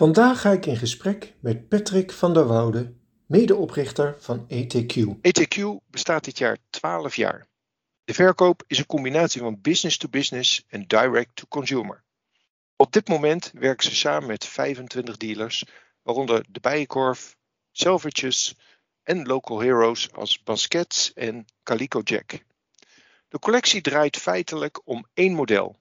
Vandaag ga ik in gesprek met Patrick van der Woude, medeoprichter van ETQ. ETQ bestaat dit jaar 12 jaar. De verkoop is een combinatie van business to business en direct to consumer. Op dit moment werken ze samen met 25 dealers, waaronder de Bijenkorf, Selvages en local heroes als Baskets en Calico Jack. De collectie draait feitelijk om één model,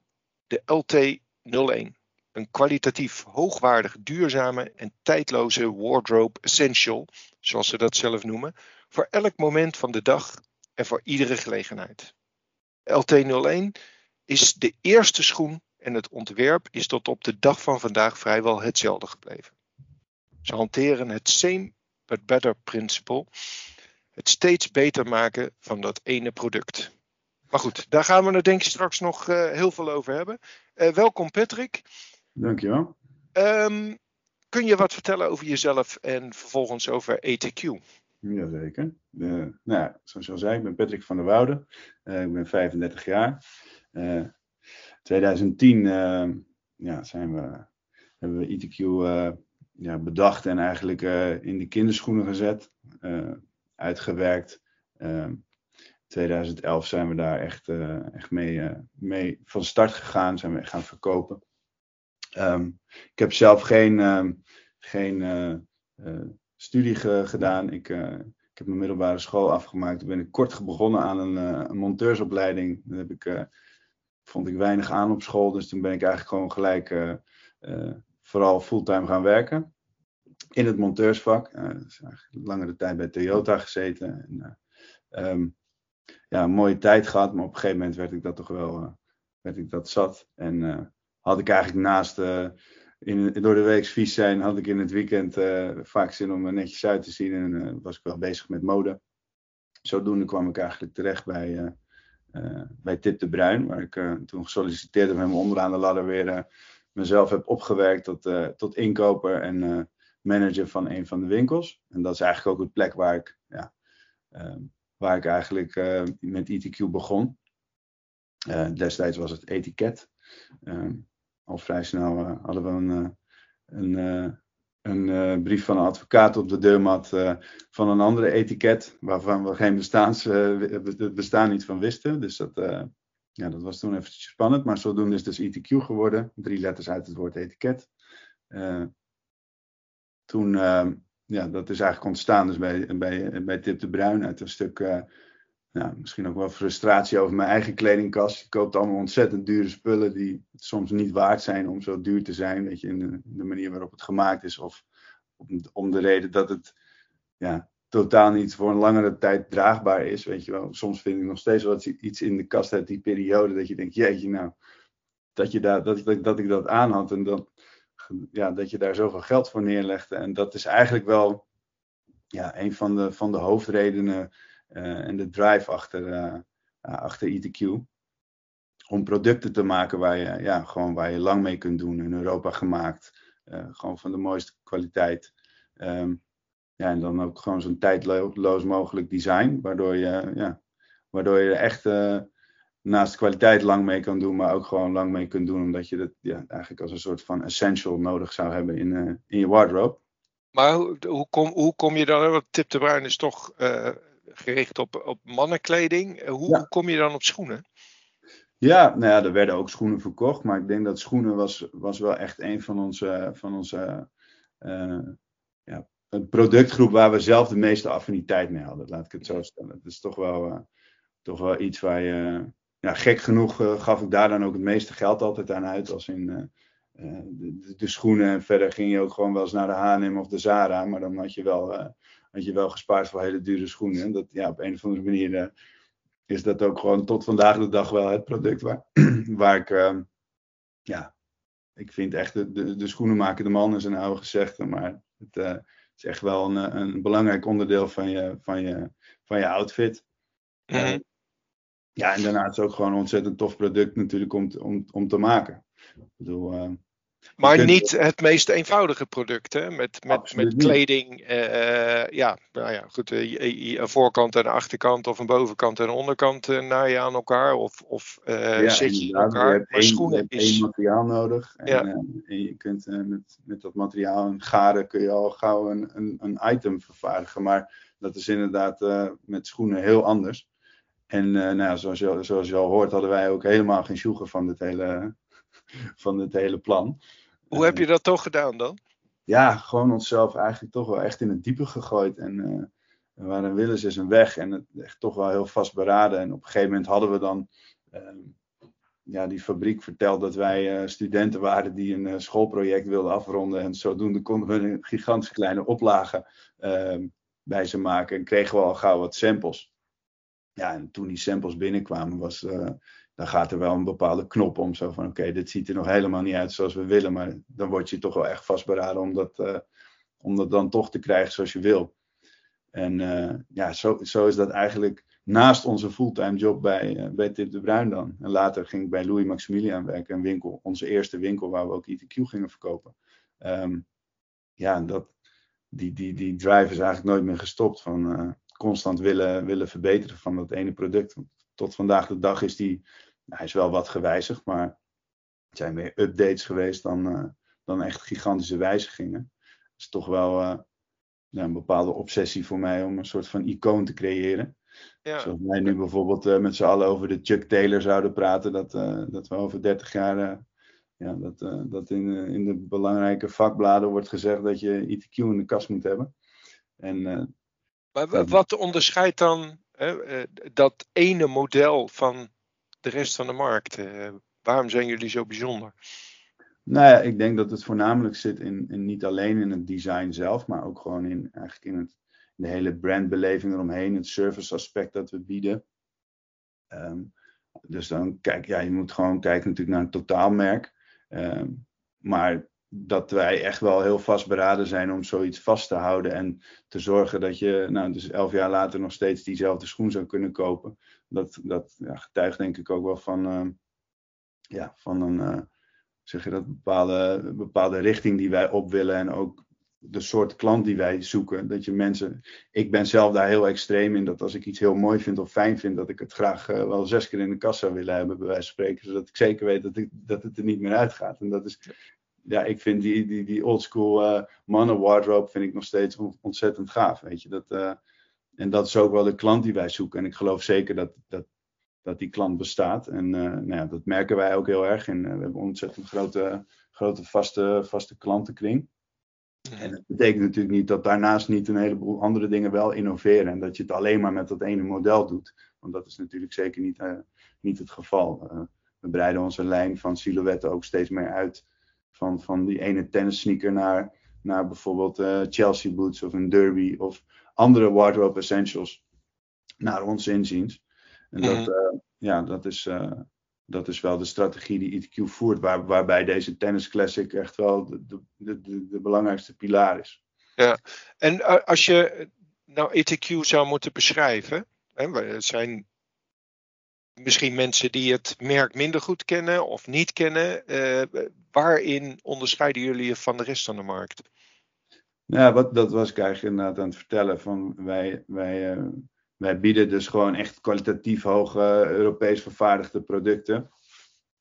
de LT01. Een kwalitatief hoogwaardig, duurzame en tijdloze wardrobe essential, zoals ze dat zelf noemen, voor elk moment van de dag en voor iedere gelegenheid. LT01 is de eerste schoen en het ontwerp is tot op de dag van vandaag vrijwel hetzelfde gebleven. Ze hanteren het same but better principle, het steeds beter maken van dat ene product. Maar goed, daar gaan we het denk ik straks nog uh, heel veel over hebben. Uh, welkom Patrick. Dankjewel. Um, kun je wat vertellen over jezelf en vervolgens over ETQ? Jazeker. Uh, nou, zoals je al zei, ik ben Patrick van der Woude. Uh, ik ben 35 jaar. Uh, 2010 ja, zijn we, hebben we ETQ ja, bedacht en eigenlijk in de kinderschoenen gezet, uitgewerkt. 2011 zijn we daar echt, echt mee, mee van start gegaan, zijn we gaan verkopen. Um, ik heb zelf geen, um, geen uh, uh, studie ge gedaan. Ik, uh, ik heb mijn middelbare school afgemaakt. Toen ben ik kort begonnen aan een, monteursopleiding. Daar heb ik, vond ik weinig aan op school. Dus toen ben ik eigenlijk gewoon gelijk vooral fulltime gaan werken. In het monteursvak. dus eigenlijk langere tijd bij Toyota gezeten. En, um, ja, een mooie tijd gehad. Maar op een gegeven moment werd ik dat toch wel werd ik dat zat. En had ik eigenlijk naast uh, in, door de week vies zijn, had ik in het weekend uh, vaak zin om netjes uit te zien en uh, was ik wel bezig met mode. Zodoende kwam ik eigenlijk terecht bij, bij Tip de Bruin, waar ik toen gesolliciteerd heb en onderaan de ladder weer mezelf heb opgewerkt tot, tot inkoper en manager van een van de winkels. En dat is eigenlijk ook het plek waar ik, ja, waar ik eigenlijk met ETQ begon. destijds was het etiket. Al vrij snel uh, hadden we een, uh, een, een brief van een advocaat op de deurmat van een andere etiket, waarvan we geen bestaans, het bestaan niet van wisten. Dus dat, ja, dat was toen eventjes spannend, maar zodoende is dus ETQ geworden. Drie letters uit het woord etiket. toen, ja, dat is eigenlijk ontstaan dus bij, bij, bij Tip de Bruin uit een stuk ja, misschien ook wel frustratie over mijn eigen kledingkast. Je koopt allemaal ontzettend dure spullen die soms niet waard zijn om zo duur te zijn. Weet je, in de, manier waarop het gemaakt is. Of om, de reden dat het ja, totaal niet voor een langere tijd draagbaar is. Weet je wel. Soms vind ik nog steeds wel iets in de kast uit die periode. Dat je denkt, jeetje nou, dat, je daar, dat, dat, dat ik dat aan had. En dat, ja, dat je daar zoveel geld voor neerlegde. En dat is eigenlijk wel ja, een van de, van de hoofdredenen en de drive achter, eh, achter ETQ. Om producten te maken waar je, ja, gewoon waar je lang mee kunt doen. In Europa gemaakt. Eh, gewoon van de mooiste kwaliteit. Um, ja, en dan ook gewoon zo'n tijdloos mogelijk design. Waardoor je, ja, waardoor je echt naast kwaliteit lang mee kan doen, maar ook gewoon lang mee kunt doen, omdat je dat ja, eigenlijk als een soort van essential nodig zou hebben in, in je wardrobe. Maar hoe, hoe, kom, hoe kom je dan? Want Tip de Bruin is toch gericht op, op mannenkleding. Eh, hoe, hoe kom je dan op schoenen? Ja, nou ja, er werden ook schoenen verkocht. Maar ik denk dat schoenen was, was wel echt een van onze, van onze uh, ja, een productgroep waar we zelf de meeste affiniteit mee hadden. Laat ik het zo stellen. Het is toch wel, uh, toch wel iets waar je. Ja, gek genoeg uh, gaf ik daar dan ook het meeste geld altijd aan uit. Als in de, de, schoenen. En verder ging je ook gewoon wel eens naar de H&M of de Zara. Maar dan had je wel had je wel gespaard voor hele dure schoenen. En dat, ja, op een of andere manier uh, is dat ook gewoon tot vandaag de dag wel het product waar, waar ik, uh, ja, ik vind echt de, de, de schoenen maken de man is een oude gezegde, maar het uh, is echt wel een, een belangrijk onderdeel van je, van je, van je outfit. Mm ja, en daarnaast ook gewoon een ontzettend tof product natuurlijk om, om, om te maken. Ik bedoel, Maar kunt- niet het meest eenvoudige product, hè? Met, met, met kleding. eh, ja, nou ja, goed. eh, je- je- een voorkant en een achterkant of een bovenkant en een onderkant eh, naai je aan elkaar. Of, of eh, Ja, zet je inderdaad, elkaar. hebt maar één, je schoenen één is. materiaal nodig. En, Ja. eh, en je kunt eh, met, met dat materiaal en garen kun je al gauw een, een, een item vervaardigen. Maar dat is inderdaad eh, met schoenen heel anders. En eh, nou, zoals, je, zoals je al hoort, hadden wij ook helemaal geen sjoegen van dit hele, van dit hele plan. Hoe heb je dat toch gedaan dan? ja, gewoon onszelf eigenlijk toch wel echt in het diepe gegooid. En eh waar een Willis is een weg. En het echt toch wel heel vastberaden. En op een gegeven moment hadden we dan ehm, ja, die fabriek verteld dat wij eh, studenten waren die een eh, schoolproject wilden afronden. En zodoende konden we een gigantische kleine oplage ehm, bij ze maken. En kregen we al gauw wat samples. Ja, en toen die samples binnenkwamen, was, dan gaat er wel een bepaalde knop om. Zo van, oké, dit ziet er nog helemaal niet uit zoals we willen. Maar dan word je toch wel echt vastberaden om dat, eh, om dat dan toch te krijgen zoals je wil. En eh, ja, zo, zo is dat eigenlijk naast onze fulltime job bij, eh, bij Tip de Bruin dan. En later ging ik bij Louis Maximilian werken, een winkel, onze eerste winkel waar we ook ITQ gingen verkopen. Ehm, ja, dat, die, die, die drive is eigenlijk nooit meer gestopt van constant willen, willen verbeteren van dat ene product. Tot vandaag de dag is die, hij is wel wat gewijzigd, maar het zijn meer updates geweest dan, eh, dan echt gigantische wijzigingen. Het is toch wel eh, een bepaalde obsessie voor mij om een soort van icoon te creëren. Ja. Zoals wij nu bijvoorbeeld eh, met z'n allen over de Chuck Taylor zouden praten, dat, dat we over 30 jaar, ja, dat, dat in, in de belangrijke vakbladen wordt gezegd dat je ITQ in de kast moet hebben. En Maar wa- wat onderscheidt dan hè, dat ene model van de rest van de markt? Eh, waarom zijn jullie zo bijzonder? Nou ja, ik denk dat het voornamelijk zit in, niet alleen in het design zelf, maar ook gewoon in, eigenlijk in, het, in de hele brandbeleving eromheen, het service aspect dat we bieden. Ehm, dus dan kijk, ja, je moet gewoon kijken natuurlijk naar een totaalmerk. Ehm, maar dat wij echt wel heel vastberaden zijn om zoiets vast te houden en te zorgen dat je, nou, dus elf jaar later nog steeds diezelfde schoen zou kunnen kopen. Dat, dat ja, getuigt denk ik ook wel van, ehm, ja, van een, eh, zeg je dat, bepaalde, bepaalde richting die wij op willen en ook de soort klant die wij zoeken. Dat je mensen, ik ben zelf daar heel extreem in, dat als ik iets heel mooi vind of fijn vind, dat ik het graag eh, wel zes keer in de zou willen hebben, bij wijze van spreken, zodat ik zeker weet dat, ik, dat het er niet meer uitgaat. En dat is, ja, ik vind die, die, die oldschool eh mannen wardrobe vind ik nog steeds on- ontzettend gaaf, weet je. Dat, eh, en dat is ook wel de klant die wij zoeken. En ik geloof zeker dat, dat, dat die klant bestaat. En eh, nou ja, dat merken wij ook heel erg. En we hebben ontzettend grote, grote vaste, vaste klantenkring. En dat betekent natuurlijk niet dat daarnaast niet een heleboel andere dingen wel innoveren. En dat je het alleen maar met dat ene model doet. Want dat is natuurlijk zeker niet, niet het geval. We breiden onze lijn van silhouetten ook steeds meer uit. Van, van die ene tennis sneaker naar, naar bijvoorbeeld eh, Chelsea boots of een derby of andere wardrobe essentials. Naar ons inziens. En dat, Mhm. eh, ja, dat is, eh, dat is wel de strategie die ITQ voert. Waar, waarbij deze tennis classic echt wel de, de, de, de, belangrijkste pilaar is. En eh, als je nou ETQ zou moeten beschrijven, hè, we- er zijn misschien mensen die het merk minder goed kennen of niet kennen. eh, waarin onderscheiden jullie je van de rest van de markt? Ja, wat, dat was ik eigenlijk inderdaad aan het vertellen. Van wij, wij, eh, wij bieden dus gewoon echt kwalitatief hoge Europees vervaardigde producten.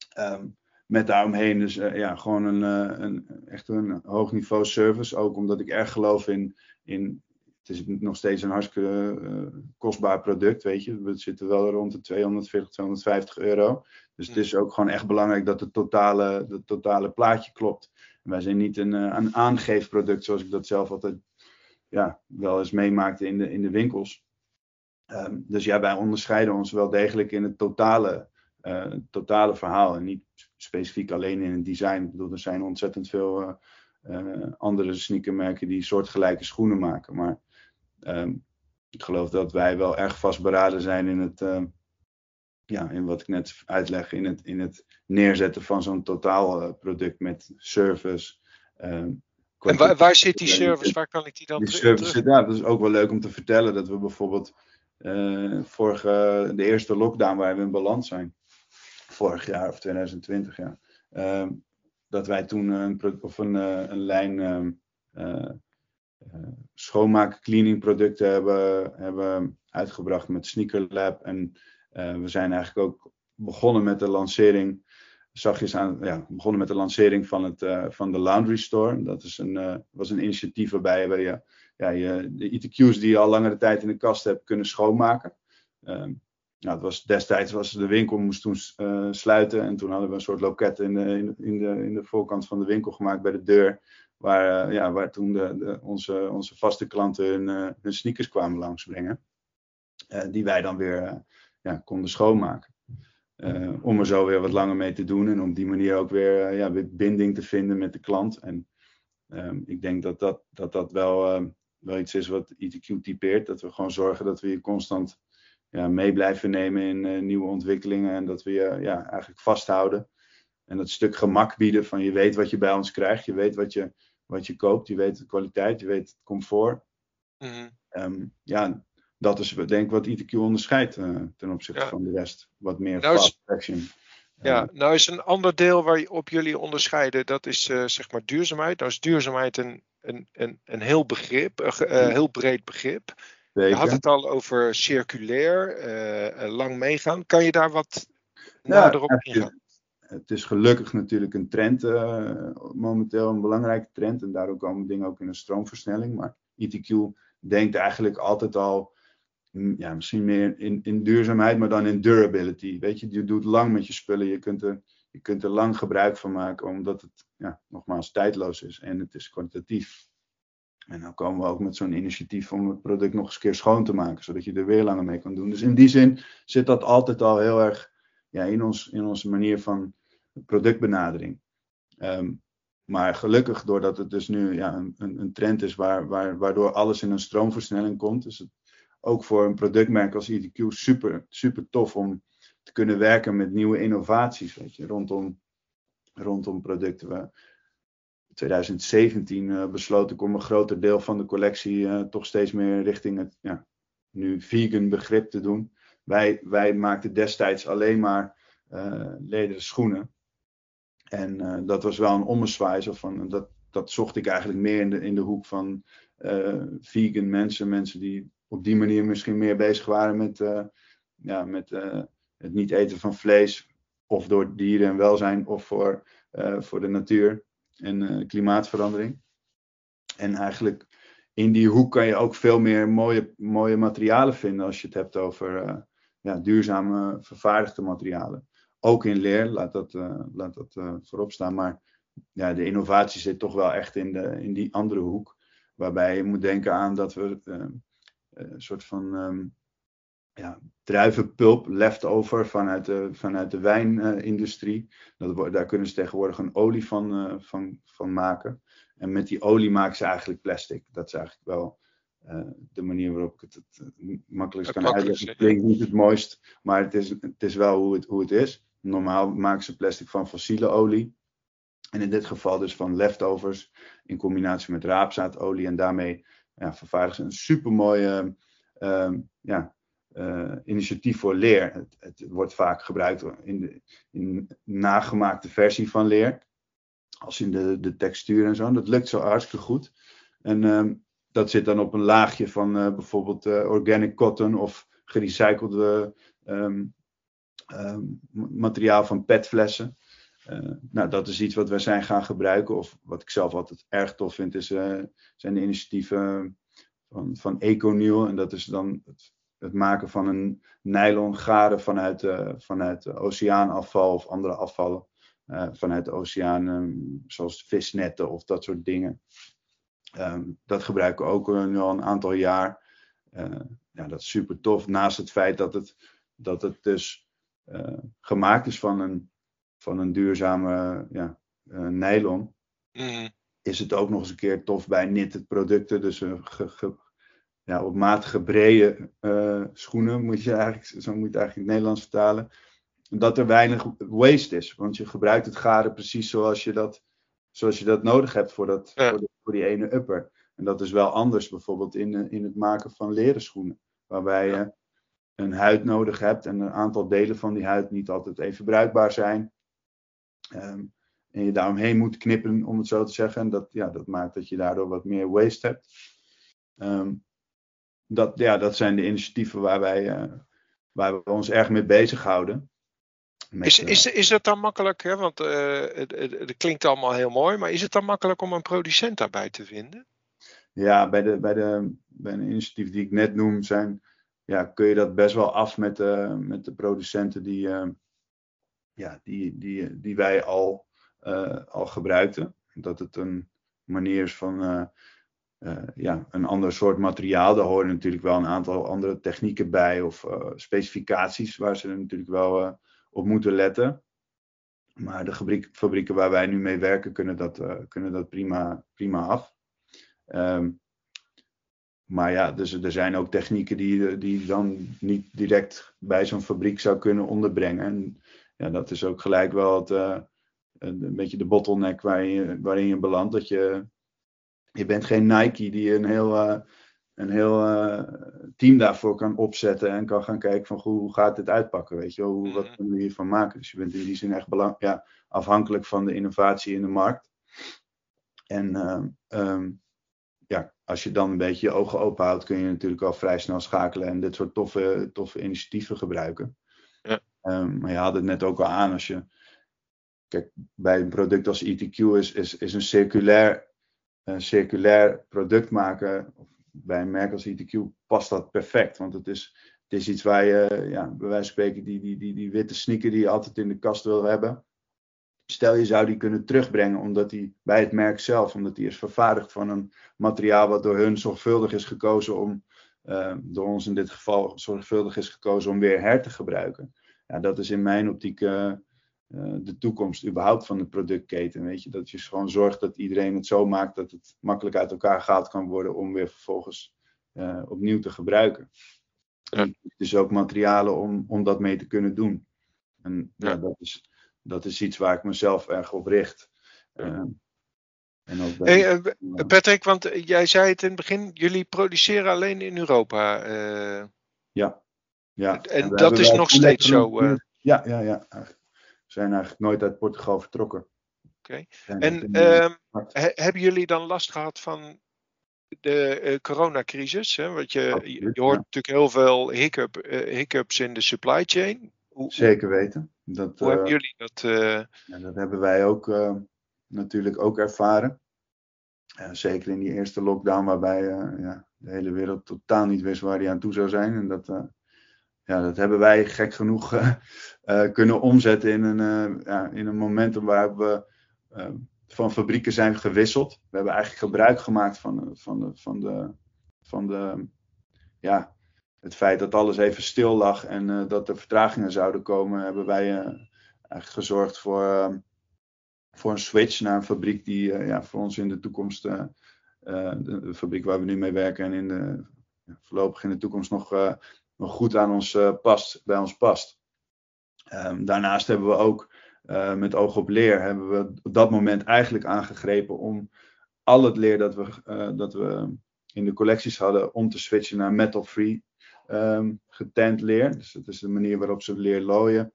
Ehm, met daaromheen dus eh, ja, gewoon een, een, echt een hoog niveau service. Ook omdat ik erg geloof in, in het is nog steeds een hartstikke eh, kostbaar product, weet je. We zitten wel rond de 240, 250 euro. Dus het is ook gewoon echt belangrijk dat het totale, het totale plaatje klopt. En wij zijn niet een, eh, een aangeefproduct, zoals ik dat zelf altijd ja, wel eens meemaakte in de, in de winkels. Ehm, dus ja, wij onderscheiden ons wel degelijk in het totale, eh, totale verhaal. En niet specifiek alleen in het design. Ik bedoel, er zijn ontzettend veel andere sneakermerken die soortgelijke schoenen maken. Maar ehm, ik geloof dat wij wel erg vastberaden zijn in het, ehm, ja, in wat ik net uitleg, in het, in het neerzetten van zo'n totaalproduct met service. ehm, En waar, waar zit die service? Waar kan ik die dan die terug? service zit daar. Dat is ook wel leuk om te vertellen dat we bijvoorbeeld eh, vorige, de eerste lockdown waar we in balans zijn, vorig jaar of 2020 ja, ehm, dat wij toen een, of een, een lijn schoonmaak cleaning producten hebben, hebben uitgebracht met Sneaker Lab. En we zijn eigenlijk ook begonnen met de lancering zachtjes aan, ja, begonnen met de lancering van, het, uh, van de Laundry Store. Dat is een, was een initiatief waarbij we ja, je, de ITQ's die je al langere tijd in de kast hebt kunnen schoonmaken. Uh, nou, het was, destijds was de winkel moest toen sluiten en toen hadden we een soort loket in de, in, de, in de voorkant van de winkel gemaakt bij de deur. Waar, ja, waar toen de, de, onze, onze vaste klanten hun, hun sneakers kwamen langsbrengen. die wij dan weer ja, konden schoonmaken. Om er zo weer wat langer mee te doen en op die manier ook weer, ja, binding te vinden met de klant. En um, ik denk dat dat, dat, dat wel, uh, wel iets is wat ITQ typeert. Dat we gewoon zorgen dat we je constant ja, mee blijven nemen in nieuwe ontwikkelingen en dat we je ja, eigenlijk vasthouden. En dat stuk gemak bieden van je weet wat je bij ons krijgt, je weet wat je, wat je koopt, je weet de kwaliteit, je weet het comfort. Mm -hmm. um, ja, dat is denk ik wat ITQ onderscheidt uh, ten opzichte van de rest. Wat meer nou fast. Ja, uh, nou is een ander deel waarop jullie onderscheiden, dat is uh, zeg maar duurzaamheid. Nou is duurzaamheid een, een, een, een heel begrip, een heel breed begrip. Zeker. Je had het al over circulair, lang meegaan. Kan je daar wat ja, nader op ingaan? Het is gelukkig natuurlijk een trend, momenteel een belangrijke trend. En daardoor komen dingen ook in een stroomversnelling. Maar ITQ denkt eigenlijk altijd al ja, misschien meer in, in duurzaamheid, maar dan in durability. Weet je, je doet lang met je spullen, je kunt er, je kunt er lang gebruik van maken, omdat het ja, nogmaals tijdloos is en het is kwalitatief. En dan komen we ook met zo'n initiatief om het product nog eens een keer schoon te maken, zodat je er weer langer mee kan doen. Dus in die zin zit dat altijd al heel erg ja, in, ons, in onze manier van productbenadering. Um, maar gelukkig, doordat het dus nu ja, een, een trend is waar, waar, waardoor alles in een stroomversnelling komt, is het ook voor een productmerk als ITQ super, super tof om te kunnen werken met nieuwe innovaties weet je, rondom, rondom producten. We, in 2017 uh, besloot ik om een groter deel van de collectie uh, toch steeds meer richting het ja, nu vegan begrip te doen. Wij, wij maakten destijds alleen maar uh, lederen schoenen. En dat was wel een ommezwaai. Van, dat, dat zocht ik eigenlijk meer in de, in de hoek van vegan mensen. Mensen die op die manier misschien meer bezig waren met, uh, ja, met het niet eten van vlees. Of door dieren en welzijn, of voor, voor de natuur en klimaatverandering. En eigenlijk in die hoek kan je ook veel meer mooie, mooie materialen vinden als je het hebt over ja, duurzame vervaardigde materialen. Ook in leer, laat dat, laat dat voorop staan. Maar ja, de innovatie zit toch wel echt in, de, in die andere hoek. Waarbij je moet denken aan dat we eh, een soort van um, ja, druivenpulp leftover vanuit de, vanuit de wijnindustrie. Dat, daar kunnen ze tegenwoordig een olie van, uh, van, van maken. En met die olie maken ze eigenlijk plastic. Dat is eigenlijk wel uh, de manier waarop ik het, het makkelijkst kan uitleggen. Het klinkt niet het mooist, maar het is, het is wel hoe het, hoe het is. Normaal maken ze plastic van fossiele olie. En in dit geval dus van leftovers in combinatie met raapzaadolie. En daarmee ja, vervaardigen ze een supermooie uh, ja, uh, initiatief voor leer. Het, het, wordt vaak gebruikt in de in nagemaakte versie van leer. Als in de, de textuur en zo. Dat lukt zo hartstikke goed. En um, dat zit dan op een laagje van uh, bijvoorbeeld uh, organic cotton of gerecyclede um, materiaal van petflessen. Uh, nou, dat is iets wat wij zijn gaan gebruiken. Of wat ik zelf altijd erg tof vind, is, uh, zijn de initiatieven van, van Econiel. En dat is dan het, het maken van een nylon garen vanuit, uh, vanuit oceaanafval of andere afvallen. vanuit de oceaan, um, zoals visnetten of dat soort dingen. Um, dat gebruiken we ook nu al een aantal jaar. ja, dat is super tof. Naast het feit dat het, dat het dus gemaakt is van een van een duurzame ja, uh, nylon. Mm. Is het ook nog eens een keer tof bij knitted producten. Dus ge, ge, ja, op maat gebrede uh, schoenen, moet je eigenlijk, zo moet je het eigenlijk in het Nederlands vertalen. Dat er weinig waste is. Want je gebruikt het garen precies zoals je dat, zoals je dat nodig hebt voor, dat, ja. voor, de, voor, die ene upper. En dat is wel anders bijvoorbeeld in, in het maken van leren schoenen. Waarbij je een huid nodig hebt en een aantal delen van die huid niet altijd even bruikbaar zijn. Um, en je daaromheen moet knippen, om het zo te zeggen. En dat, ja, dat maakt dat je daardoor wat meer waste hebt. Ehm, dat, ja, dat zijn de initiatieven waar wij, uh, waar we ons erg mee bezighouden. Met, is, is, is het dan makkelijk, hè? want uh, het, het, het, klinkt allemaal heel mooi, maar is het dan makkelijk om een producent daarbij te vinden? Ja, bij de, bij de, bij de initiatieven die ik net noem, zijn, ja, kun je dat best wel af met de, met de producenten die, uh, ja, die, die, die wij al, uh, al gebruikten. Dat het een manier is van ja, een ander soort materiaal. Daar horen natuurlijk wel een aantal andere technieken bij of specificaties waar ze natuurlijk wel op moeten letten. Maar de fabriek, fabrieken waar wij nu mee werken kunnen dat, kunnen dat prima, prima af. Um, maar ja, dus er zijn ook technieken die, die dan niet direct bij zo'n fabriek zou kunnen onderbrengen. En ja, dat is ook gelijk wel het, uh, een beetje de bottleneck waarin je, waarin je belandt. Dat je, je bent geen Nike die een heel, uh, een heel uh, team daarvoor kan opzetten en kan gaan kijken van hoe gaat dit uitpakken, weet je Hoe, wat mhm. kunnen we hiervan maken? Dus je bent in die zin echt belang, ja, afhankelijk van de innovatie in de markt. En um, ja, als je dan een beetje je ogen open houdt, kun je natuurlijk al vrij snel schakelen en dit soort toffe, toffe initiatieven gebruiken. Ja. Um, maar je had het net ook al aan, als je. Kijk, bij een product als ETQ is, is, is een circulair, een circulair product maken. Bij een merk als ETQ past dat perfect. Want het is, het is iets waar je, ja, bij wijze van spreken, die, die, die, die witte sneaker die je altijd in de kast wil hebben. Stel je zou die kunnen terugbrengen omdat die bij het merk zelf, omdat die is vervaardigd van een materiaal wat door hun zorgvuldig is gekozen om, uh, door ons in dit geval zorgvuldig is gekozen om weer her te gebruiken. Ja, dat is in mijn optiek uh, uh, de toekomst überhaupt van de productketen. Weet je? Dat je gewoon zorgt dat iedereen het zo maakt dat het makkelijk uit elkaar gehaald kan worden om weer vervolgens opnieuw te gebruiken. Ja. Dus ook materialen om, om dat mee te kunnen doen. En ja. ja dat is dat is iets waar ik mezelf erg op richt. En ook hey, uh, Patrick, want jij zei het in het begin, jullie produceren alleen in Europa. Uh, ja. ja. En, en dat is nog steeds zo. Ja, ja, ja. We zijn eigenlijk nooit uit Portugal vertrokken. Oké. Okay. En ehm, hebben jullie dan last gehad van de coronacrisis? Hè? Want je, je hoort natuurlijk heel veel hiccup, hiccups in de supply chain. Zeker weten. Dat, Hoe hebben eh, jullie dat? Ja, dat hebben wij ook uh, natuurlijk ook ervaren. zeker in die eerste lockdown, waarbij ja, de hele wereld totaal niet wist waar die aan toe zou zijn. En dat, ja, dat hebben wij gek genoeg kunnen omzetten in een, ja, in een momentum waar we van fabrieken zijn gewisseld. We hebben eigenlijk gebruik gemaakt van, van, de, van, de, van de ja, het feit dat alles even stil lag en uh, dat er vertragingen zouden komen, hebben wij uh, eigenlijk gezorgd voor, uh, voor een switch naar een fabriek die ja, voor ons in de toekomst, de, fabriek waar we nu mee werken en in de, voorlopig in de toekomst nog, nog goed aan ons past, bij ons past. Um, daarnaast hebben we ook met oog op leer, hebben we op dat moment eigenlijk aangegrepen om al het leer dat we, dat we in de collecties hadden, om te switchen naar metal-free um, getent leer. Dus dat is de manier waarop ze leer looien.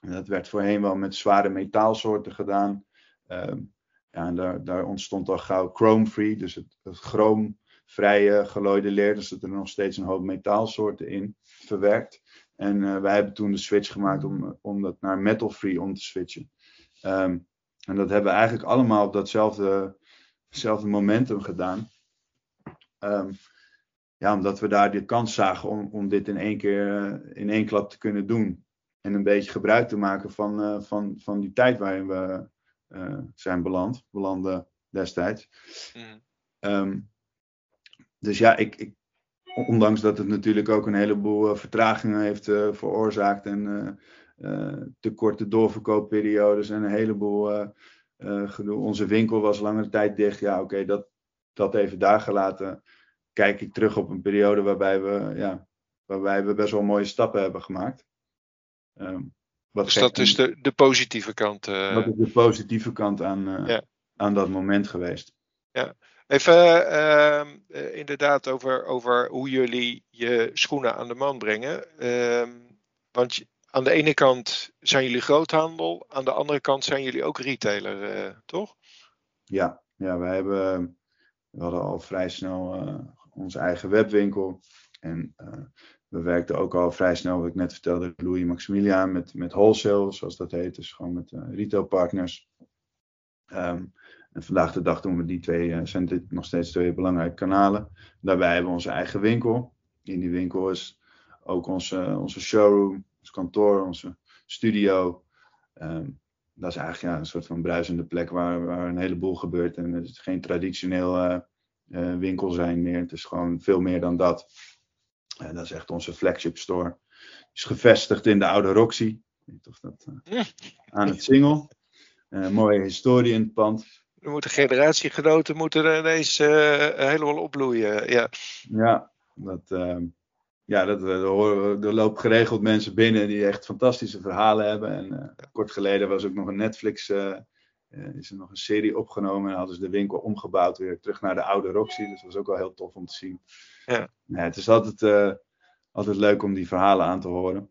En dat werd voorheen wel met zware metaalsoorten gedaan. Um, ja, en daar, daar, ontstond al gauw chrome-free, dus het, het chroomvrije gelooide leer. Dus dat er nog steeds een hoop metaalsoorten in verwerkt. En uh, wij hebben toen de switch gemaakt om, om dat naar metal-free om te switchen. Um, en dat hebben we eigenlijk allemaal op datzelfde momentum gedaan. Um, ja, omdat we daar de kans zagen om, om dit in één keer eh, in één klap te kunnen doen. En een beetje gebruik te maken van, uh, van, van die tijd waarin we uh, zijn beland, belanden destijds. Mm. Um, dus ja, ik, ik, ondanks dat het natuurlijk ook een heleboel vertragingen heeft veroorzaakt en te korte doorverkoopperiodes en een heleboel gedoe. Onze winkel was langere tijd dicht. Ja, oké, dat, dat even daar gelaten kijk ik terug op een periode waarbij we, ja, waarbij we best wel mooie stappen hebben gemaakt. Um, wat dus dat is de, de positieve kant. Uh... Dat is de positieve kant aan, uh, ja. aan dat moment geweest. Ja. Even uh, inderdaad over, over hoe jullie je schoenen aan de man brengen. Ehm, want aan de ene kant zijn jullie groothandel, aan de andere kant zijn jullie ook retailer, eh, toch? Ja, ja wij hebben, we hadden al vrij snel onze eigen webwinkel. En uh, we werkten ook al vrij snel, wat ik net vertelde, Louis Maximilian met, met wholesale, zoals dat heet. Dus gewoon met retailpartners. Um, en vandaag de dag doen we die twee, zijn dit nog steeds twee belangrijke kanalen. Daarbij hebben we onze eigen winkel. In die winkel is ook onze, onze showroom, ons kantoor, onze studio. Um, dat is eigenlijk ja, een soort van bruisende plek waar, waar een heleboel gebeurt. En het is geen traditioneel winkel zijn meer. Het is gewoon veel meer dan dat. En dat is echt onze flagship store. Is gevestigd in de oude Roxy. Ik weet niet of dat uh, aan het Singel. mooie historie in het pand. Er moeten generatiegenoten moeten ineens helemaal opbloeien. Ja, ja dat, ehm, ja, dat, er, er lopen geregeld mensen binnen die echt fantastische verhalen hebben. En uh, kort geleden was ook nog een Netflix, uh, is er nog een serie opgenomen. En hadden ze de winkel omgebouwd weer terug naar de oude Roxy. Dus dat was ook wel heel tof om te zien. Ja. het is altijd, altijd leuk om die verhalen aan te horen.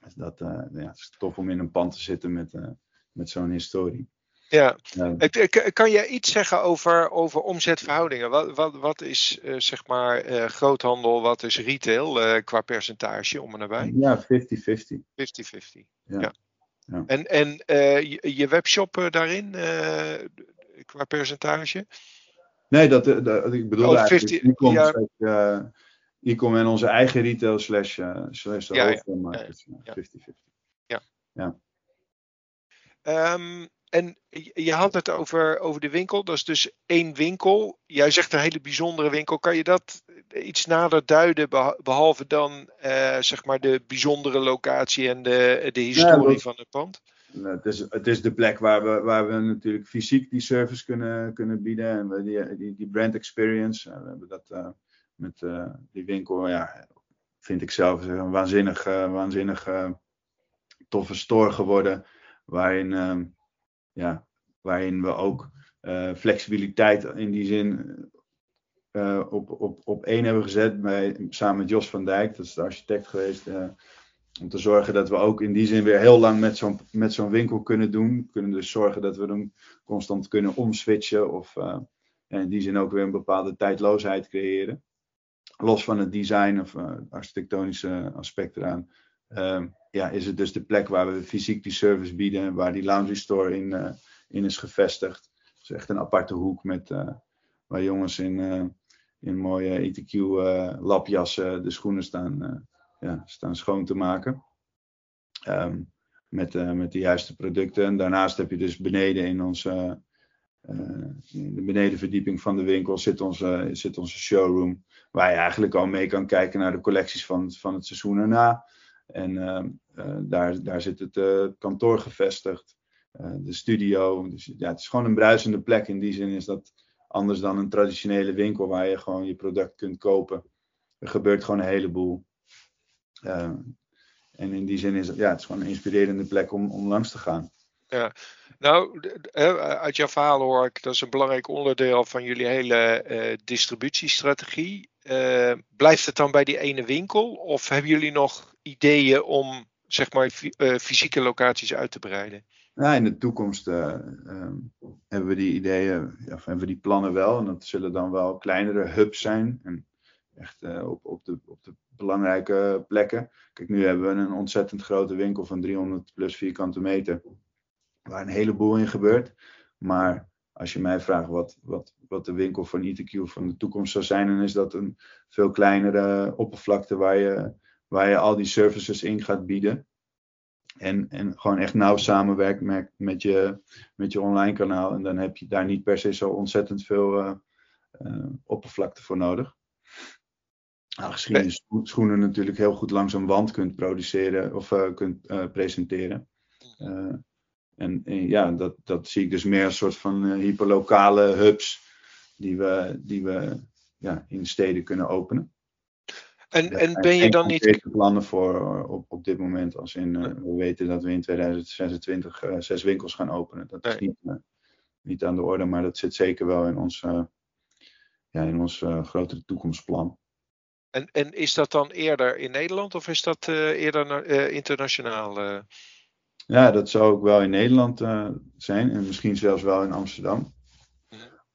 Dus dat, ja, het is tof om in een pand te zitten met, met zo'n historie. Ja. Kan je iets zeggen over, over omzetverhoudingen? Wat, wat, wat is uh, zeg maar uh, groothandel, wat is retail uh, qua percentage om en nabij? Ja, 50-50. 50-50. Ja. ja. Ja. En, en je, je, webshop daarin qua percentage? Nee, dat, dat ik bedoel oh, eigenlijk e-com ja. e en onze eigen retail slash, slash de ja, ja, 50-50. Ja. ja. Um, en je had het over, over de winkel, dat is dus één winkel. Jij zegt een hele bijzondere winkel. Kan je dat iets nader duiden, behalve dan uh, zeg maar de bijzondere locatie en de, de historie van het pand? Het is, het is de plek waar we, waar we natuurlijk fysiek die service kunnen, kunnen bieden en we die, die, die brand experience. We hebben dat uh, met uh, die winkel, ja, vind ik zelf een waanzinnig, waanzinnig toffe store geworden. Waarin ehm, ja, waarin we ook uh, flexibiliteit in die zin uh, op, op, op één hebben gezet. Samen met Jos van Dijk, dat is de architect geweest. Uh, om te zorgen dat we ook in die zin weer heel lang met zo'n, met zo'n winkel kunnen doen. We kunnen dus zorgen dat we hem constant kunnen omswitchen. Of in die zin ook weer een bepaalde tijdloosheid creëren. Los van het design of architectonische aspect eraan. Ehm, ja, is het dus de plek waar we fysiek die service bieden, waar die laundry store in, uh, in is gevestigd. Het is echt een aparte hoek met, uh, waar jongens in, uh, in mooie ETQ lapjassen de schoenen staan, ja, staan schoon te maken. Um, met, met de juiste producten. En daarnaast heb je dus beneden in onze, in de benedenverdieping van de winkel zit onze, zit onze showroom. Waar je eigenlijk al mee kan kijken naar de collecties van, van het seizoen erna. En ehm, eh, daar, daar zit het eh, kantoor gevestigd, eh, de studio. Dus ja, het is gewoon een bruisende plek. In die zin is dat anders dan een traditionele winkel waar je gewoon je product kunt kopen. Er gebeurt gewoon een heleboel. en in die zin is het, ja, het is gewoon een inspirerende plek om, om langs te gaan. Ja, nou, uit jouw verhaal hoor ik, dat is een belangrijk onderdeel van jullie hele distributiestrategie. Blijft het dan bij die ene winkel? Of hebben jullie nog ideeën om zeg maar uh, fysieke locaties uit te breiden? Ja, in de toekomst um, hebben we die ideeën, ja, hebben we die plannen wel. En dat zullen dan wel kleinere hubs zijn. En echt op, op, de, op de belangrijke plekken. Kijk, nu hebben we een ontzettend grote winkel van 300 plus vierkante meter waar een heleboel in gebeurt. Maar als je mij vraagt wat, wat, wat de winkel van ITQ van de toekomst zou zijn, dan is dat een veel kleinere oppervlakte waar je, waar je al die services in gaat bieden. En, en gewoon echt nauw samenwerkt met, met, je, met je online kanaal. En dan heb je daar niet per se zo ontzettend veel uh, uh, oppervlakte voor nodig. Aangezien je schoenen natuurlijk heel goed langs een wand kunt produceren of uh, kunt presenteren. En, ja, dat, dat zie ik dus meer als een soort van hyperlokale hubs die we, die we ja, in steden kunnen openen. En, en ben je dan niet. plannen voor eh, op, op dit moment. Als in, uh, we weten dat we in 2026 uh, zes winkels gaan openen. Dat is niet, niet aan de orde, maar dat zit zeker wel in ons, ja, in ons grotere toekomstplan. En, en is dat dan eerder in Nederland of is dat eerder internationaal? Ja, dat zou ook wel in Nederland zijn en misschien zelfs wel in Amsterdam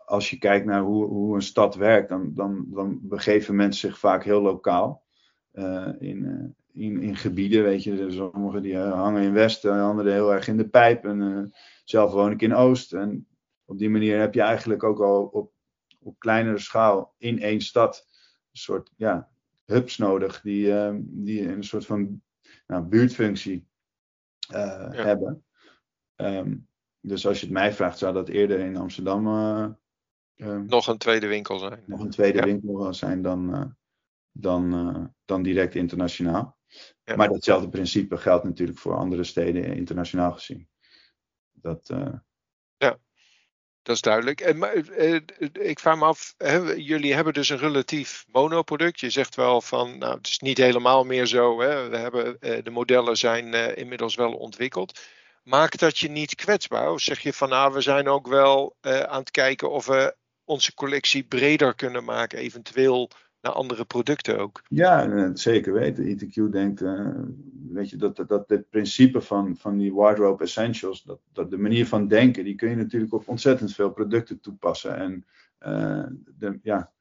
als je kijkt naar hoe, hoe een stad werkt, dan, dan, dan begeven mensen zich vaak heel lokaal. Uh, in, uh, in, in gebieden, weet je, sommigen die uh, hangen in West, anderen heel erg in de pijp. En zelf woon ik in Oost. En op die manier heb je eigenlijk ook al op, op kleinere schaal in één stad een soort ja, hubs nodig die, die een soort van nou, buurtfunctie ja. hebben. Um, dus als je het mij vraagt, zou dat eerder in Amsterdam Ehm, nog een tweede winkel zijn. Nog een tweede winkel zijn dan, uh, dan, uh, dan direct internationaal. Ja. Maar datzelfde principe geldt natuurlijk voor andere steden internationaal gezien. Dat. Ja, dat is duidelijk. En, maar, ik vraag me af, hè, jullie hebben dus een relatief monoproduct. Je zegt wel van, nou, het is niet helemaal meer zo. Hè. We hebben, de modellen zijn inmiddels wel ontwikkeld maakt dat je niet kwetsbaar? Of zeg je van nou, we zijn ook wel uh, aan het kijken of we onze collectie breder kunnen maken, eventueel naar andere producten ook. Ja, eh, zeker weten. ETQ denkt, uh, weet je, dat, dat, dat het principe van, van die wardrobe essentials, dat, dat de manier van denken, die kun je natuurlijk op ontzettend veel producten toepassen. En uh, de, ja,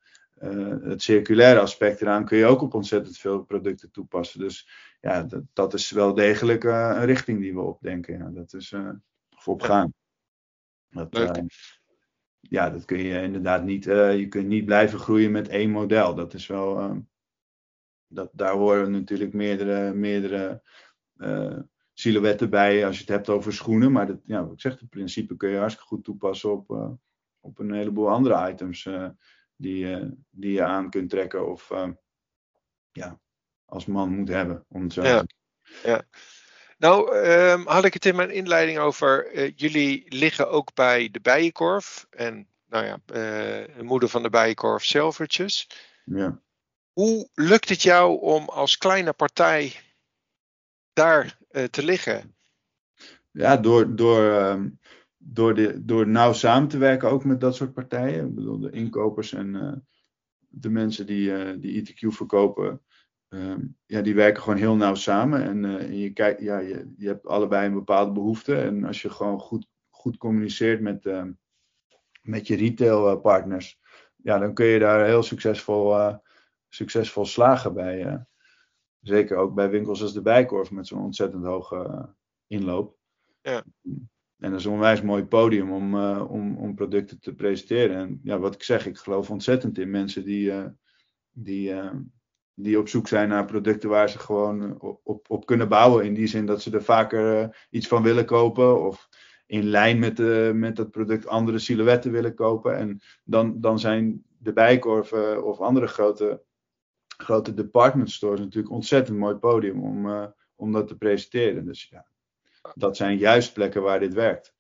het circulaire aspect eraan kun je ook op ontzettend veel producten toepassen. Dus ja, dat, dat is wel degelijk een richting die we opdenken. Ja, dat is voor gaan. Dat, Leuk ja, dat kun je inderdaad niet. Uh, je kunt niet blijven groeien met één model. Dat is wel. Uh, dat, daar horen natuurlijk meerdere, meerdere uh, silhouetten bij als je het hebt over schoenen. Maar dat, ja, wat ik zeg, het principe kun je hartstikke goed toepassen op, op een heleboel andere items die, die je aan kunt trekken of ja, als man moet hebben. Om zo ja. ja. Nou, um, had ik het in mijn inleiding over. Uh, jullie liggen ook bij de Bijenkorf. En nou ja, uh, moeder van de Bijenkorf, Selvertjes. Ja. Hoe lukt het jou om als kleine partij daar uh, te liggen? Ja, door, door, um, door, de, door nauw samen te werken ook met dat soort partijen. Ik bedoel, de inkopers en de mensen die, die ITQ verkopen Um, ja, die werken gewoon heel nauw samen. En, uh, en je, kijkt, ja, je, je hebt allebei een bepaalde behoefte. En als je gewoon goed, goed communiceert met, uh, met je retailpartners, ja, dan kun je daar heel succesvol, uh, succesvol slagen bij. zeker ook bij winkels als de Bijkorf met zo'n ontzettend hoge inloop. Ja. En dat is een onwijs mooi podium om, om, om producten te presenteren. En ja, wat ik zeg, ik geloof ontzettend in mensen die, die, die op zoek zijn naar producten waar ze gewoon eh, op, op, kunnen bouwen. In die zin dat ze er vaker uh, iets van willen kopen. Of in lijn met, de, met dat product andere silhouetten willen kopen. En dan, dan zijn de bijkorven of andere grote, grote department stores natuurlijk ontzettend mooi podium om, om dat te presenteren. Dus ja, dat zijn juist plekken waar dit werkt.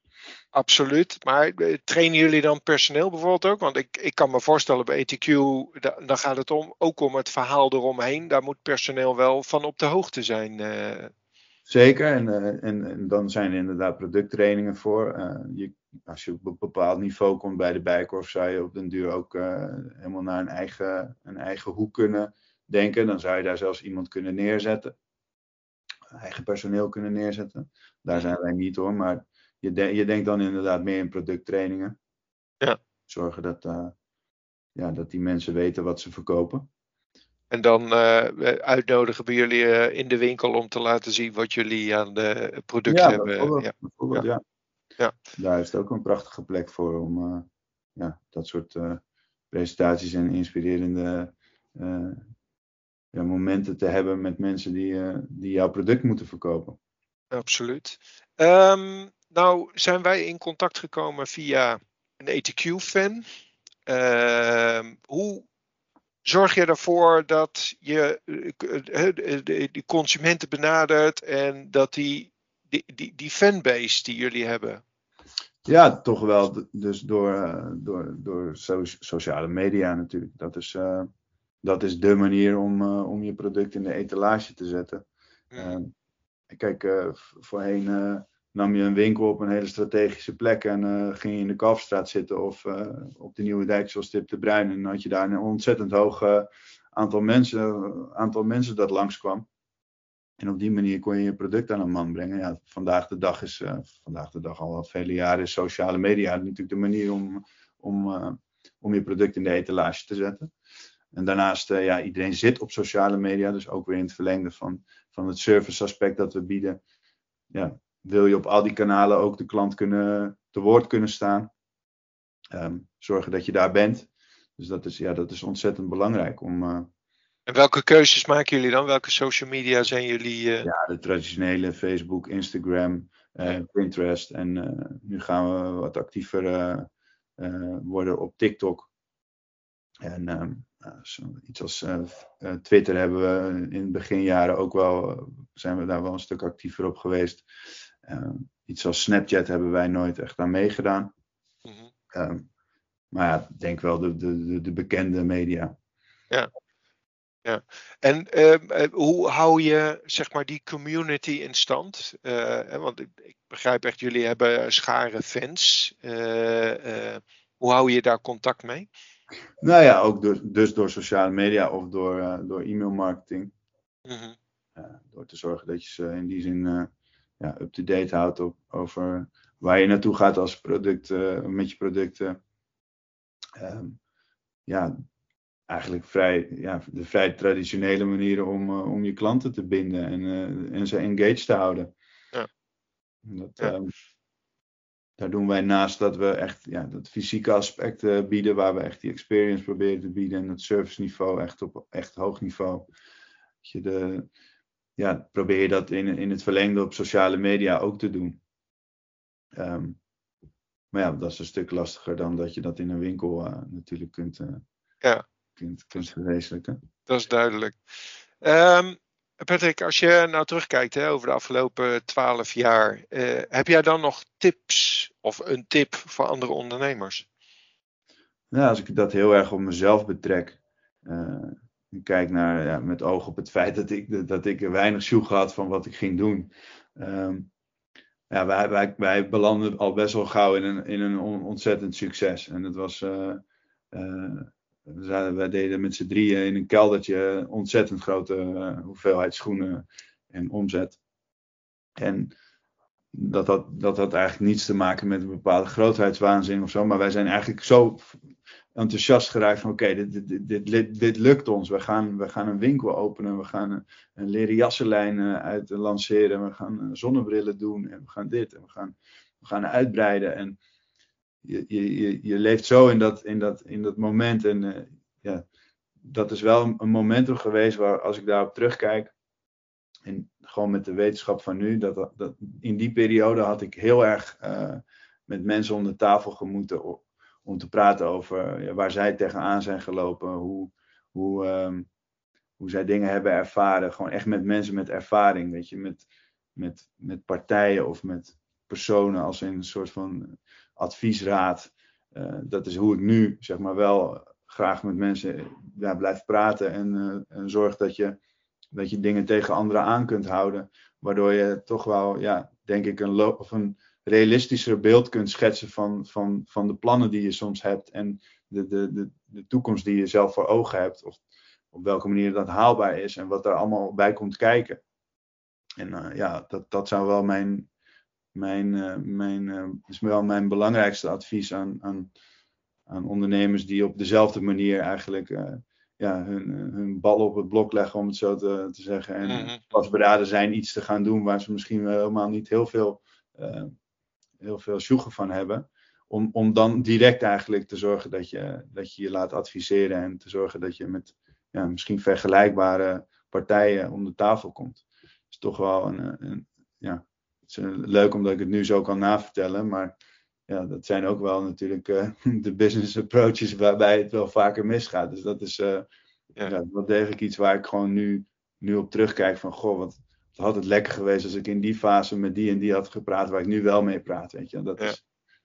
Absoluut. Maar eh, trainen jullie dan personeel bijvoorbeeld ook? Want ik, ik kan me voorstellen bij ETQ, dan gaat het om, ook om het verhaal eromheen. Daar moet personeel wel van op de hoogte zijn. Uh... Zeker, en, uh, en, en, dan zijn er inderdaad producttrainingen voor. Uh, je, als je op een bepaald niveau komt bij de Bijkorf, zou je op den duur ook helemaal naar een eigen, een eigen hoek kunnen denken. Dan zou je daar zelfs iemand kunnen neerzetten. Eigen personeel kunnen neerzetten. Daar zijn wij niet hoor, maar je, de, je denkt dan inderdaad meer in producttrainingen. Ja. Zorgen dat, uh, ja, dat die mensen weten wat ze verkopen. En dan uh, uitnodigen bij jullie uh, in de winkel om te laten zien wat jullie aan de producten ja, hebben. Bijvoorbeeld, ja, bijvoorbeeld, ja. ja. Daar is het ook een prachtige plek voor om ja, dat soort presentaties en inspirerende ja, momenten te hebben met mensen die, die jouw product moeten verkopen. Absoluut. Um, nou zijn wij in contact gekomen via een ETQ-fan. Uh, hoe zorg je ervoor dat je uh, de consumenten benadert en dat die, die, die, die fanbase die jullie hebben? Ja, toch wel. Dus door, door, door so sociale media natuurlijk. Dat is, uh, dat is de manier om, uh, om je product in de etalage te zetten. Mm. kijk, voorheen nam je een winkel op een hele strategische plek en uh, ging je in de Kalfstraat zitten of uh, op de Nieuwe Dijk zoals Tip de Bruin. En dan had je daar een ontzettend hoog aantal mensen, aantal mensen dat langskwam. En op die manier kon je je product aan een man brengen. Ja, vandaag de dag is, vandaag de dag al vele jaren, is sociale media natuurlijk de manier om, om, om je product in de etalage te zetten. En daarnaast, ja, iedereen zit op sociale media, dus ook weer in het verlengde van, van het service aspect dat we bieden. Ja, wil je op al die kanalen ook de klant kunnen, te woord kunnen staan. Um, zorgen dat je daar bent. Dus dat is, ja, dat is ontzettend belangrijk om, en welke keuzes maken jullie dan? Welke social media zijn jullie? Uh... Ja, de traditionele Facebook, Instagram, uh, Pinterest. En nu gaan we wat actiever worden op TikTok. En ehm, iets als Twitter hebben we in de beginjaren ook wel, zijn we daar wel een stuk actiever op geweest. Ehm, iets als Snapchat hebben wij nooit echt aan meegedaan. Mm -hmm. maar ja, denk wel de, de, de bekende media. Ja. Ja, en uh, hoe hou je zeg maar die community in stand? Uh, want ik, ik, begrijp echt, jullie hebben schare fans. Uh, hoe hou je daar contact mee? Nou ja, ook door, dus door sociale media of door, door e-mail marketing. Mm -hmm. door te zorgen dat je ze in die zin ja, up-to-date houdt op, over waar je naartoe gaat als product, met je producten. Um, ja, eigenlijk vrij, ja, de vrij traditionele manieren om, uh, om je klanten te binden en, uh, en ze engaged te houden. Ja. Dat, ja. Um, daar doen wij naast dat we echt ja, dat fysieke aspect uh, bieden, waar we echt die experience proberen te bieden en het service niveau echt op echt hoog niveau. Dat je de, ja, probeer je dat in, in het verlengde op sociale media ook te doen. Um, maar ja, dat is een stuk lastiger dan dat je dat in een winkel natuurlijk kunt, ja kunt, kunt verwezenlijken. Dat is duidelijk. Um, Patrick, als je nou terugkijkt hè, over de afgelopen twaalf jaar, uh, heb jij dan nog tips of een tip voor andere ondernemers? Nou, als ik dat heel erg op mezelf betrek, kijk naar ja, met oog op het feit dat ik, dat ik weinig sjoeg had van wat ik ging doen. Um, ja, wij, wij, wij belanden al best wel gauw in een, in een ontzettend succes. En het was uh, wij deden met z'n drieën in een keldertje ontzettend grote uh, hoeveelheid schoenen en omzet. En dat had, dat had eigenlijk niets te maken met een bepaalde grootheidswaanzin of zo. Maar wij zijn eigenlijk zo enthousiast geraakt van oké, dit, dit, dit, dit, lukt ons. We gaan, we gaan een winkel openen, we gaan een, een leren jassenlijn uh, uit lanceren, we gaan zonnebrillen doen en we gaan dit en we gaan, we gaan uitbreiden. En je, je, je leeft zo in dat, in dat, in dat moment. En uh, ja, dat is wel een momentum geweest waar, als ik daarop terugkijk, en gewoon met de wetenschap van nu, dat, dat in die periode had ik heel erg met mensen om de tafel gemoeten om, te praten over waar zij tegenaan zijn gelopen, hoe, hoe, um, hoe zij dingen hebben ervaren. Gewoon echt met mensen met ervaring, weet je, met, met, met partijen of met personen als een soort van adviesraad. Uh, dat is hoe ik nu zeg maar wel graag met mensen ja, blijf praten en, uh, en zorg dat je, dat je dingen tegen anderen aan kunt houden. Waardoor je toch wel, ja, denk ik, een, of een realistischer beeld kunt schetsen van, van, van de plannen die je soms hebt en de, de, de, de toekomst die je zelf voor ogen hebt. Of op welke manier dat haalbaar is en wat daar allemaal bij komt kijken. En uh, ja, dat, dat zou wel mijn, mijn, uh, mijn, uh, is wel mijn belangrijkste advies aan, aan, aan ondernemers die op dezelfde manier eigenlijk ja, hun, hun bal op het blok leggen, om het zo te, te zeggen. En pas beraden zijn iets te gaan doen waar ze misschien wel helemaal niet heel veel, heel veel sjoegen van hebben. Om, om dan direct eigenlijk te zorgen dat je, dat je je laat adviseren en te zorgen dat je met ja, misschien vergelijkbare partijen om de tafel komt. Dat is toch wel een, een ja, het is leuk omdat ik het nu zo kan navertellen, maar ja, dat zijn ook wel natuurlijk uh, de business approaches waarbij het wel vaker misgaat. Dus dat is uh, ja. ja. wel degelijk iets waar ik gewoon nu, nu op terugkijk van, goh, wat had het lekker geweest als ik in die fase met die en die had gepraat waar ik nu wel mee praat, weet je. Dat, ja. is,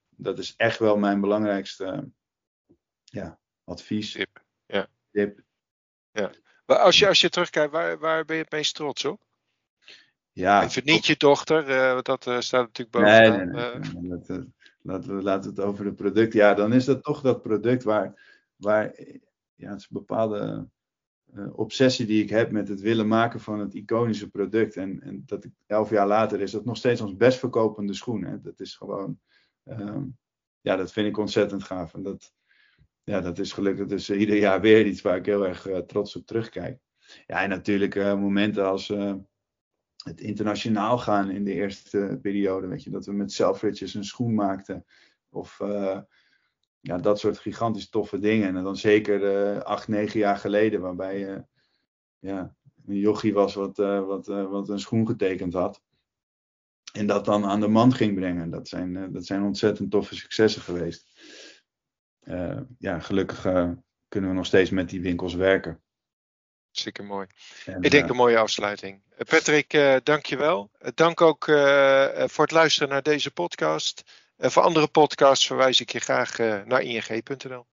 dat is echt wel mijn belangrijkste ja, advies. Tip. Ja. Tip. Ja. Maar als je, als je terugkijkt, waar, waar ben je het meest trots op? Ja, Even niet je dochter, uh, want dat uh, staat natuurlijk bovenaan. Nee, uh, laten, we, laten we het over het product. Ja, dan is dat toch dat product waar, waar ja, het is een bepaalde obsessie die ik heb met het willen maken van het iconische product. En, en dat ik elf jaar later is dat nog steeds ons best verkopende schoen. Hè. Dat is gewoon, ehm, ja, dat vind ik ontzettend gaaf. En dat, ja, dat is gelukkig dus ieder jaar weer iets waar ik heel erg trots op terugkijk. Ja, en natuurlijk momenten als het internationaal gaan in de eerste periode. Weet je, dat we met Selfridges een schoen maakten. Of ja, dat soort gigantisch toffe dingen. En dan zeker uh, acht, negen jaar geleden, waarbij je uh, ja, een jochie was wat, uh, wat, wat een schoen getekend had. En dat dan aan de man ging brengen. Dat zijn, dat zijn ontzettend toffe successen geweest. ja, gelukkig kunnen we nog steeds met die winkels werken. Zeker mooi. En, Ik denk een mooie afsluiting. Patrick, dank je wel. dank ook voor het luisteren naar deze podcast. En voor andere podcasts verwijs ik je graag naar ing.nl.